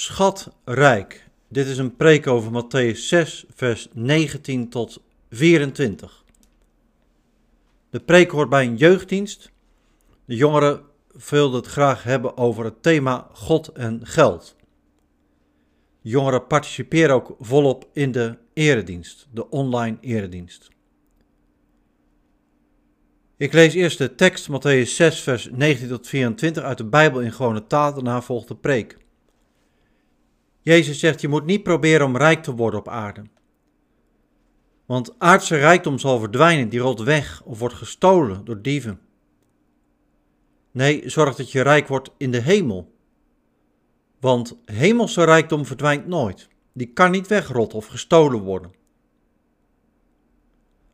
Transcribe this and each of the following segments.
schatrijk. Dit is een preek over Matthäus 6, vers 19 tot 24. De preek hoort bij een jeugddienst. De jongeren wilden het graag hebben over het thema God en geld. De jongeren participeren ook volop in de eredienst, de online eredienst. Ik lees eerst de tekst Matthäus 6, vers 19 tot 24 uit de Bijbel in gewone taal, daarna volgt de preek. Jezus zegt, je moet niet proberen om rijk te worden op aarde. Want aardse rijkdom zal verdwijnen, die rolt weg of wordt gestolen door dieven. Nee, zorg dat je rijk wordt in de hemel. Want hemelse rijkdom verdwijnt nooit. Die kan niet wegrotten of gestolen worden.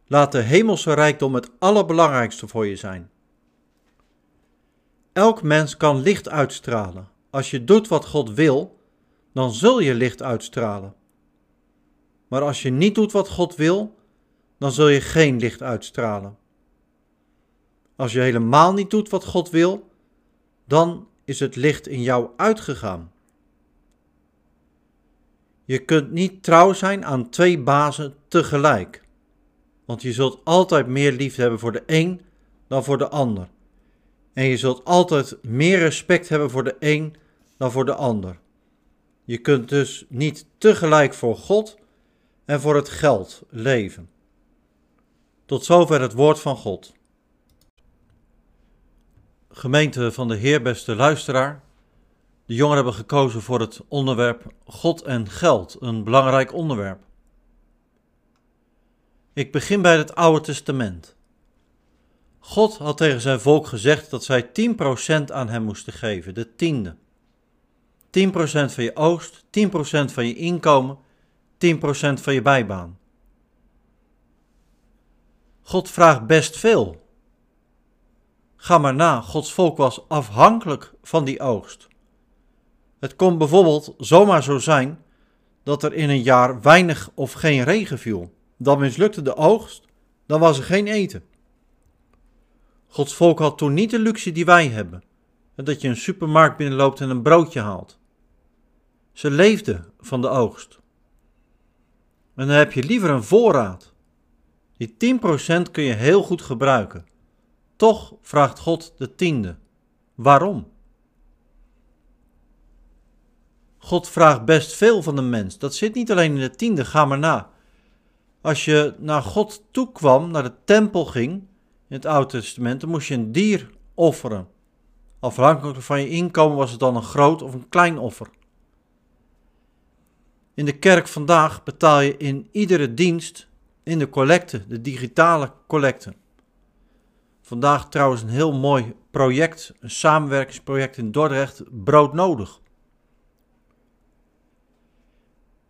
Laat de hemelse rijkdom het allerbelangrijkste voor je zijn. Elk mens kan licht uitstralen. Als je doet wat God wil, dan zul je licht uitstralen. Maar als je niet doet wat God wil, dan zul je geen licht uitstralen. Als je helemaal niet doet wat God wil, dan is het licht in jou uitgegaan. Je kunt niet trouw zijn aan twee bazen tegelijk. Want je zult altijd meer liefde hebben voor de een dan voor de ander. En je zult altijd meer respect hebben voor de een dan voor de ander. Je kunt dus niet tegelijk voor God en voor het geld leven. Tot zover het woord van God. Gemeente van de Heer, beste luisteraar. De jongeren hebben gekozen voor het onderwerp God en geld, een belangrijk onderwerp. Ik begin bij het Oude Testament. God had tegen zijn volk gezegd dat zij 10% aan hem moesten geven, de tiende. 10% van je oogst, 10% van je inkomen, 10% van je bijbaan. God vraagt best veel. Ga maar na, Gods volk was afhankelijk van die oogst. Het kon bijvoorbeeld zomaar zo zijn dat er in een jaar weinig of geen regen viel dan mislukte de oogst, dan was er geen eten. Gods volk had toen niet de luxe die wij hebben, dat je een supermarkt binnenloopt en een broodje haalt. Ze leefden van de oogst. En dan heb je liever een voorraad. Die 10% kun je heel goed gebruiken. Toch vraagt God de tiende. Waarom? God vraagt best veel van de mens. Dat zit niet alleen in de tiende, ga maar na als je naar God toe kwam, naar de tempel ging, in het Oude Testament, dan moest je een dier offeren. Afhankelijk van je inkomen was het dan een groot of een klein offer. In de kerk vandaag betaal je in iedere dienst, in de collecte, de digitale collecte. Vandaag trouwens een heel mooi project, een samenwerkingsproject in Dordrecht, broodnodig.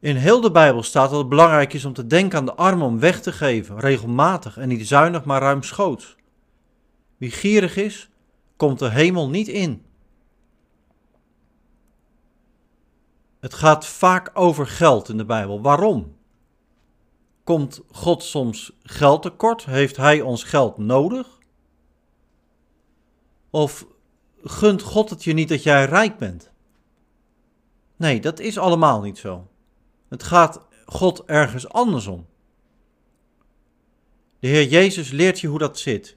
In heel de Bijbel staat dat het belangrijk is om te denken aan de armen om weg te geven, regelmatig en niet zuinig, maar ruimschoots. Wie gierig is, komt de hemel niet in. Het gaat vaak over geld in de Bijbel. Waarom? Komt God soms geld tekort? Heeft Hij ons geld nodig? Of gunt God het je niet dat jij rijk bent? Nee, dat is allemaal niet zo. Het gaat God ergens anders om. De Heer Jezus leert je hoe dat zit.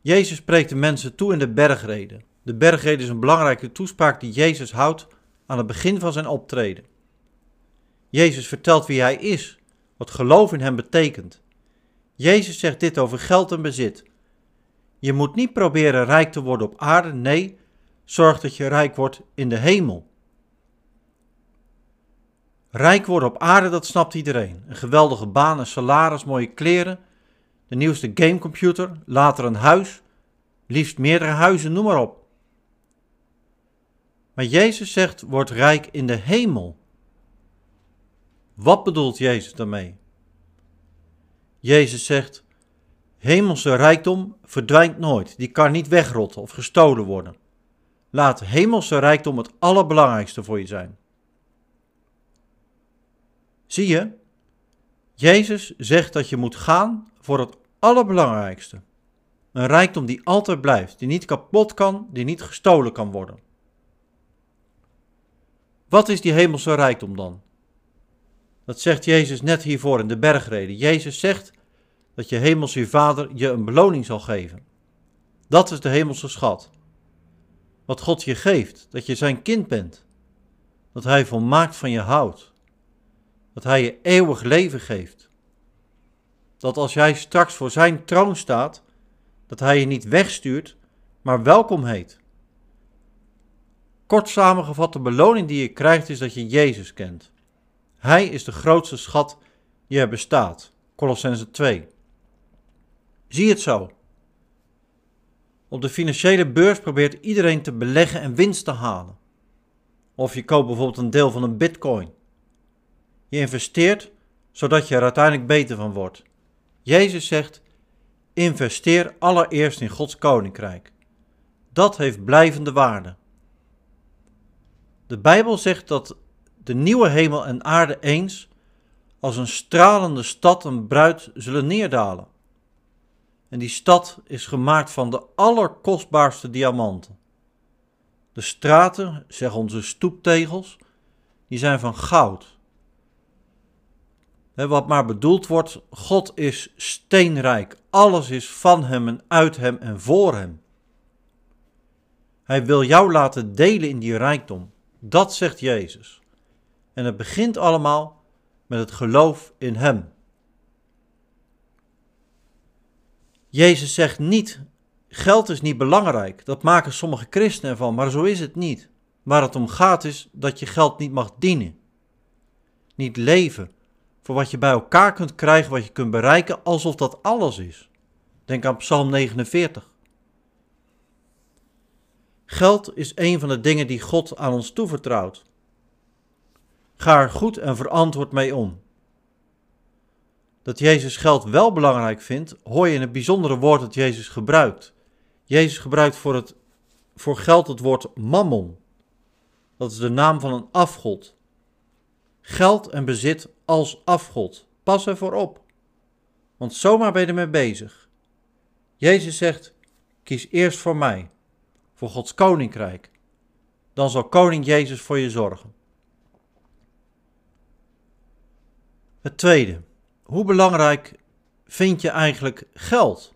Jezus spreekt de mensen toe in de bergreden. De bergreden is een belangrijke toespraak die Jezus houdt aan het begin van zijn optreden. Jezus vertelt wie hij is, wat geloof in hem betekent. Jezus zegt dit over geld en bezit. Je moet niet proberen rijk te worden op aarde, nee, zorg dat je rijk wordt in de hemel. Rijk worden op aarde, dat snapt iedereen. Een geweldige baan, een salaris, mooie kleren, de nieuwste gamecomputer, later een huis, liefst meerdere huizen, noem maar op. Maar Jezus zegt, word rijk in de hemel. Wat bedoelt Jezus daarmee? Jezus zegt, hemelse rijkdom verdwijnt nooit, die kan niet wegrotten of gestolen worden. Laat hemelse rijkdom het allerbelangrijkste voor je zijn. Zie je, Jezus zegt dat je moet gaan voor het allerbelangrijkste. Een rijkdom die altijd blijft, die niet kapot kan, die niet gestolen kan worden. Wat is die hemelse rijkdom dan? Dat zegt Jezus net hiervoor in de bergreden. Jezus zegt dat je hemelse vader je een beloning zal geven. Dat is de hemelse schat. Wat God je geeft, dat je zijn kind bent. Dat hij volmaakt van je houdt. Dat hij je eeuwig leven geeft. Dat als jij straks voor zijn troon staat, dat hij je niet wegstuurt, maar welkom heet. Kort samengevat, de beloning die je krijgt is dat je Jezus kent. Hij is de grootste schat die er bestaat. Colossense 2. Zie het zo. Op de financiële beurs probeert iedereen te beleggen en winst te halen. Of je koopt bijvoorbeeld een deel van een bitcoin. Je investeert zodat je er uiteindelijk beter van wordt. Jezus zegt: investeer allereerst in Gods koninkrijk. Dat heeft blijvende waarde. De Bijbel zegt dat de nieuwe hemel en aarde eens als een stralende stad een bruid zullen neerdalen. En die stad is gemaakt van de allerkostbaarste diamanten. De straten, zeggen onze stoeptegels, die zijn van goud. wat maar bedoeld wordt, God is steenrijk. Alles is van Hem en uit Hem en voor Hem. Hij wil jou laten delen in die rijkdom. Dat zegt Jezus. En het begint allemaal met het geloof in Hem. Jezus zegt niet, geld is niet belangrijk. Dat maken sommige christenen ervan, maar zo is het niet. Waar het om gaat is dat je geld niet mag dienen. Niet leven voor wat je bij elkaar kunt krijgen, wat je kunt bereiken, alsof dat alles is. Denk aan Psalm 49. Geld is een van de dingen die God aan ons toevertrouwt. Ga er goed en verantwoord mee om. Dat Jezus geld wel belangrijk vindt, hoor je in het bijzondere woord dat Jezus gebruikt. Jezus gebruikt voor, het, voor geld het woord mammon. Dat is de naam van een afgod. Geld en bezit als afgod. Pas ervoor op. Want zomaar ben je ermee bezig. Jezus zegt: kies eerst voor mij voor Gods koninkrijk, dan zal koning Jezus voor je zorgen. Het tweede, hoe belangrijk vind je eigenlijk geld?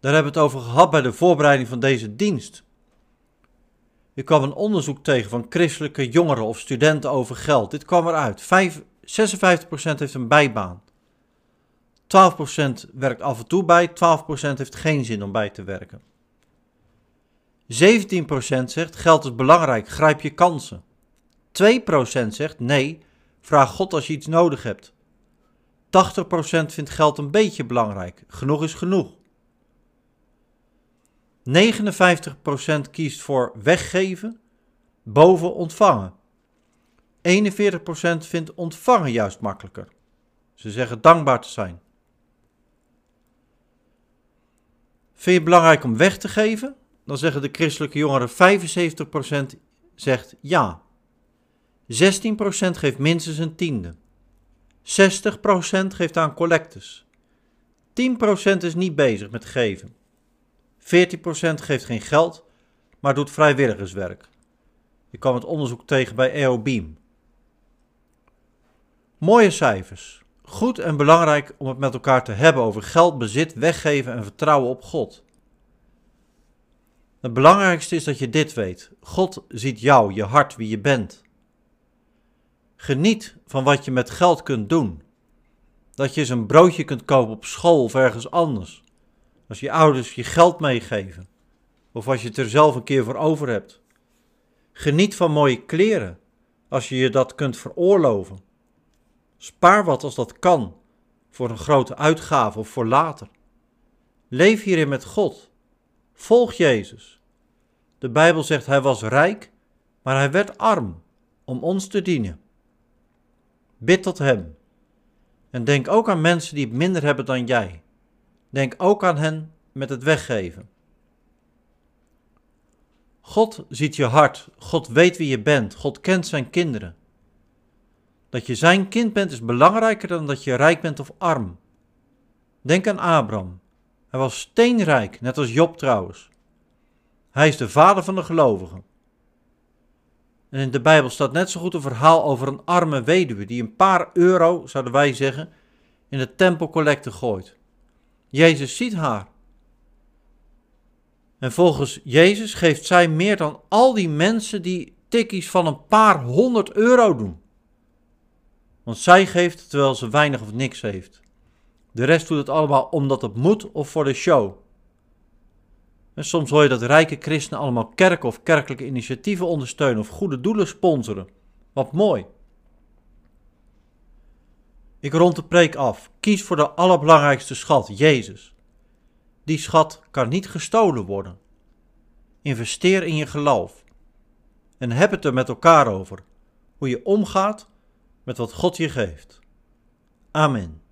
Daar hebben we het over gehad bij de voorbereiding van deze dienst. Ik kwam een onderzoek tegen van christelijke jongeren of studenten over geld. Dit kwam eruit. 5, 56% heeft een bijbaan. 12% werkt af en toe bij, 12% heeft geen zin om bij te werken. 17% zegt geld is belangrijk, grijp je kansen. 2% zegt nee, vraag God als je iets nodig hebt. 80% vindt geld een beetje belangrijk, genoeg is genoeg. 59% kiest voor weggeven boven ontvangen. 41% vindt ontvangen juist makkelijker. Ze zeggen dankbaar te zijn. Vind je het belangrijk om weg te geven? Dan zeggen de christelijke jongeren 75% zegt ja. 16% geeft minstens een tiende. 60% geeft aan collectes. 10% is niet bezig met geven. 14% geeft geen geld, maar doet vrijwilligerswerk. Ik kwam het onderzoek tegen bij EOBeam. Mooie cijfers. Goed en belangrijk om het met elkaar te hebben over geld, bezit, weggeven en vertrouwen op God. Het belangrijkste is dat je dit weet. God ziet jou, je hart, wie je bent. Geniet van wat je met geld kunt doen. Dat je eens een broodje kunt kopen op school of ergens anders. Als je ouders je geld meegeven. Of als je het er zelf een keer voor over hebt. Geniet van mooie kleren. Als je je dat kunt veroorloven. Spaar wat als dat kan. Voor een grote uitgave of voor later. Leef hierin met God. Volg Jezus. De Bijbel zegt hij was rijk, maar hij werd arm om ons te dienen. Bid tot hem. En denk ook aan mensen die het minder hebben dan jij. Denk ook aan hen met het weggeven. God ziet je hart. God weet wie je bent. God kent zijn kinderen. Dat je zijn kind bent is belangrijker dan dat je rijk bent of arm. Denk aan Abraham. Hij was steenrijk, net als Job trouwens. Hij is de vader van de gelovigen. En in de Bijbel staat net zo goed een verhaal over een arme weduwe die een paar euro, zouden wij zeggen, in de tempelcollecte gooit. Jezus ziet haar. En volgens Jezus geeft zij meer dan al die mensen die tikkies van een paar honderd euro doen. Want zij geeft terwijl ze weinig of niks heeft. De rest doet het allemaal omdat het moet of voor de show. En soms hoor je dat rijke christenen allemaal kerken of kerkelijke initiatieven ondersteunen of goede doelen sponsoren. Wat mooi. Ik rond de preek af. Kies voor de allerbelangrijkste schat, Jezus. Die schat kan niet gestolen worden. Investeer in je geloof. En heb het er met elkaar over. Hoe je omgaat met wat God je geeft. Amen.